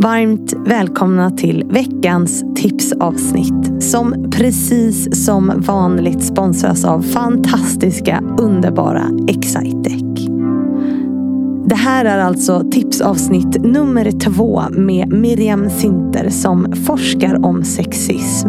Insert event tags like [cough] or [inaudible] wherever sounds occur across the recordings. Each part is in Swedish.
Varmt välkomna till veckans tipsavsnitt som precis som vanligt sponsras av fantastiska, underbara Excitec. Det här är alltså tipsavsnitt nummer två med Miriam Sinter som forskar om sexism.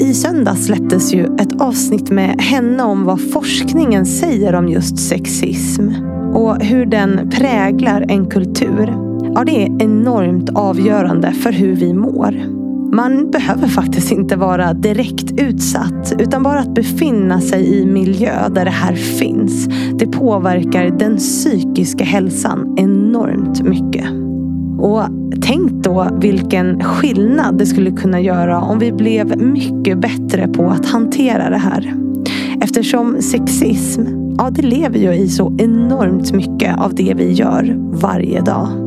I söndag släpptes ju ett avsnitt med henne om vad forskningen säger om just sexism och hur den präglar en kultur. Ja, det är enormt avgörande för hur vi mår. Man behöver faktiskt inte vara direkt utsatt utan bara att befinna sig i miljö där det här finns. Det påverkar den psykiska hälsan enormt mycket. Och tänk då vilken skillnad det skulle kunna göra om vi blev mycket bättre på att hantera det här. Eftersom sexism, ja det lever ju i så enormt mycket av det vi gör varje dag.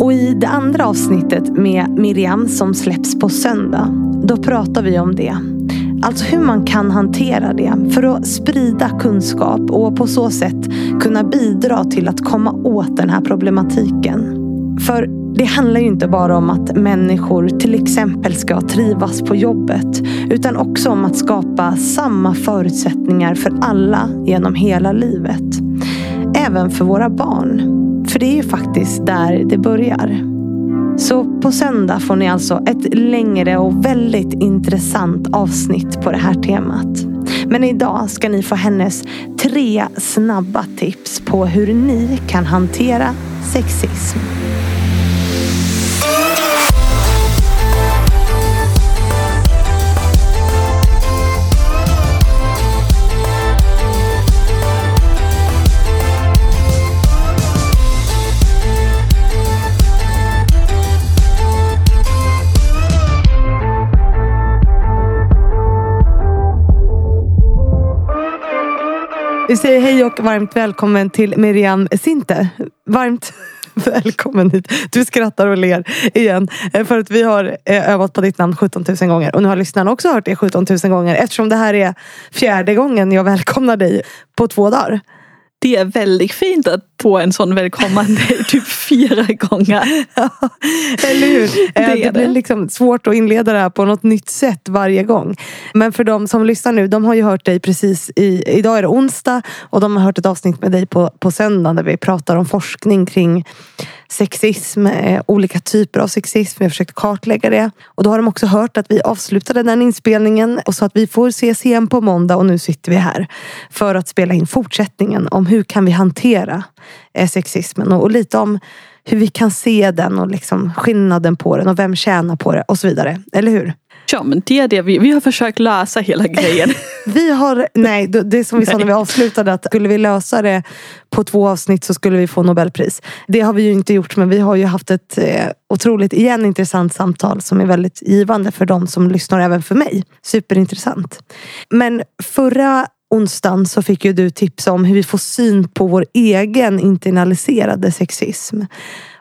Och i det andra avsnittet med Miriam som släpps på söndag, då pratar vi om det. Alltså hur man kan hantera det för att sprida kunskap och på så sätt kunna bidra till att komma åt den här problematiken. För det handlar ju inte bara om att människor till exempel ska trivas på jobbet utan också om att skapa samma förutsättningar för alla genom hela livet. Även för våra barn. För det är ju faktiskt där det börjar. Så på söndag får ni alltså ett längre och väldigt intressant avsnitt på det här temat. Men idag ska ni få hennes tre snabba tips på hur ni kan hantera sexism. Vi säger hej och varmt välkommen till Miriam Sinte. Varmt [laughs] välkommen hit. Du skrattar och ler igen. Eh, för att vi har eh, övat på ditt namn 17 000 gånger. Och nu har lyssnarna också hört det 17 000 gånger. Eftersom det här är fjärde gången jag välkomnar dig på två dagar. Det är väldigt fint att få en sån välkomnande [laughs] typ fyra gånger. Ja, eller hur? Det, det, det blir liksom svårt att inleda det här på något nytt sätt varje gång. Men för de som lyssnar nu, de har ju hört dig precis i, idag är det onsdag och de har hört ett avsnitt med dig på, på söndag där vi pratar om forskning kring sexism, eh, olika typer av sexism. Vi har försökt kartlägga det. Och då har de också hört att vi avslutade den inspelningen och sa att vi får ses igen på måndag och nu sitter vi här för att spela in fortsättningen om hur kan vi hantera eh, sexismen och, och lite om hur vi kan se den och liksom skillnaden på den och vem tjänar på det och så vidare. Eller hur? Ja men det är det vi, vi har försökt lösa hela grejen. [laughs] vi har, nej det som vi sa när vi avslutade att skulle vi lösa det på två avsnitt så skulle vi få Nobelpris. Det har vi ju inte gjort men vi har ju haft ett eh, otroligt, igen intressant samtal som är väldigt givande för de som lyssnar även för mig. Superintressant. Men förra onsdagen så fick ju du tips om hur vi får syn på vår egen internaliserade sexism.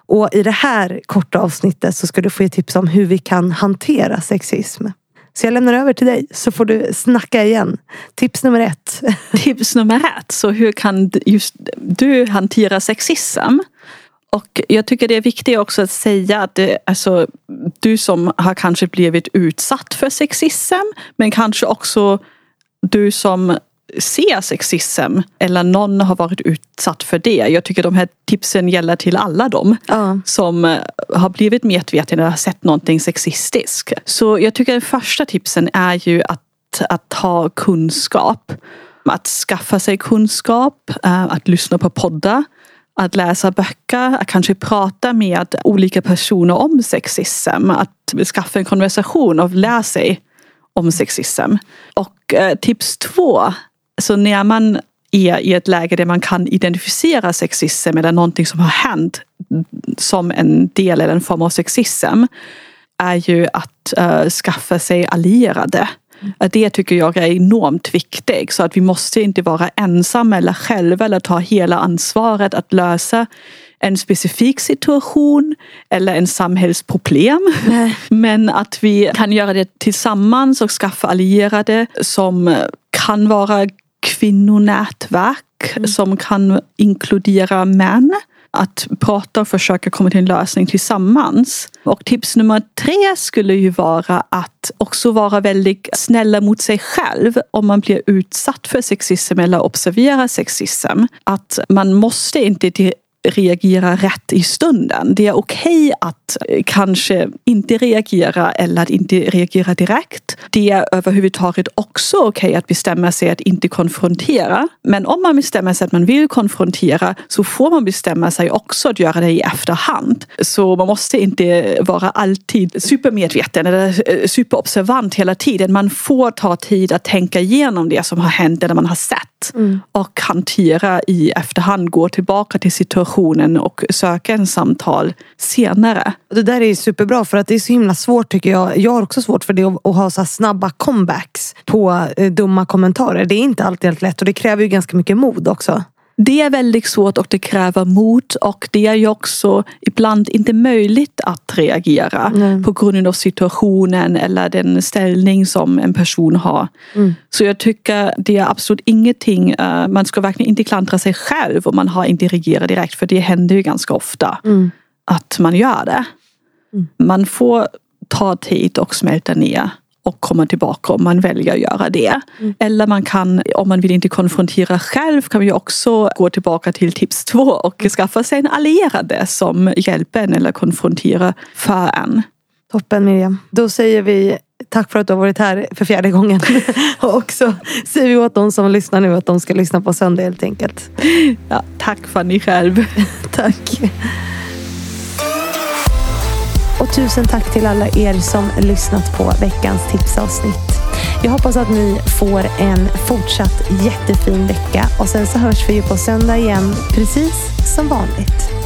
Och i det här korta avsnittet så ska du få ge tips om hur vi kan hantera sexism. Så jag lämnar över till dig så får du snacka igen. Tips nummer ett. [laughs] Tips nummer ett. Så hur kan just du hantera sexism? Och jag tycker det är viktigt också att säga att det, alltså, du som har kanske blivit utsatt för sexism men kanske också du som se sexism eller någon har varit utsatt för det. Jag tycker de här tipsen gäller till alla dem ja. som eh, har blivit medvetna och har sett någonting sexistiskt. Så jag tycker att första tipsen är ju att, att ha kunskap. Att skaffa sig kunskap, eh, att lyssna på poddar att läsa böcker, att kanske prata med olika personer om sexism. Att skaffa en konversation och lära sig om sexism. Och eh, tips två så när man är i ett läge där man kan identifiera sexism eller någonting som har hänt som en del eller en form av sexism är ju att uh, skaffa sig allierade. Mm. Det tycker jag är enormt viktigt. Så att vi måste inte vara ensamma eller själva eller ta hela ansvaret att lösa en specifik situation eller en samhällsproblem. Nej. [laughs] Men att vi kan göra det tillsammans och skaffa allierade som kan vara kvinnonätverk mm. som kan inkludera män. att prata och försöka komma till en lösning tillsammans. Och tips nummer tre skulle ju vara att också vara väldigt snälla mot sig själv om man blir utsatt för sexism eller observerar sexism. Att man måste inte reagera rätt i stunden. Det är okej okay att eh, kanske inte reagera eller att inte reagera direkt. Det är överhuvudtaget också okej okay att bestämma sig att inte konfrontera. Men om man bestämmer sig att man vill konfrontera så får man bestämma sig också att göra det i efterhand. Så man måste inte vara alltid supermedveten eller eh, superobservant hela tiden. Man får ta tid att tänka igenom det som har hänt eller man har sett mm. och hantera i efterhand, gå tillbaka till situationen och söka en samtal senare. Det där är superbra för att det är så himla svårt tycker jag. Jag har också svårt för det att ha så snabba comebacks på eh, dumma kommentarer. Det är inte alltid helt lätt och det kräver ju ganska mycket mod också. Det är väldigt svårt och det kräver mod och det är ju också ibland inte möjligt att reagera mm. på grund av situationen eller den ställning som en person har. Mm. Så jag tycker det är absolut ingenting, uh, man ska verkligen inte klandra sig själv om man har inte reagerat direkt för det händer ju ganska ofta mm. att man gör det. Mm. Man får ta tid och smälta ner och komma tillbaka om man väljer att göra det. Mm. Eller man kan, om man vill inte konfrontera själv, kan vi också gå tillbaka till tips två och skaffa sig en allierade som hjälper en eller konfronterar för en. Toppen Miriam. Då säger vi tack för att du har varit här för fjärde gången. [laughs] och så säger vi åt de som lyssnar nu att de ska lyssna på söndag helt enkelt. Ja, tack Fanny själv. [laughs] tack. Och tusen tack till alla er som lyssnat på veckans tipsavsnitt. Jag hoppas att ni får en fortsatt jättefin vecka och sen så hörs vi ju på söndag igen precis som vanligt.